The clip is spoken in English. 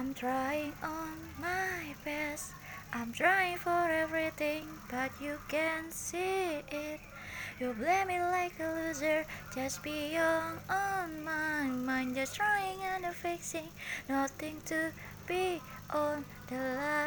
I'm trying on my best. I'm trying for everything, but you can't see it. You blame me like a loser, just beyond on my mind. Just trying and fixing, nothing to be on the line.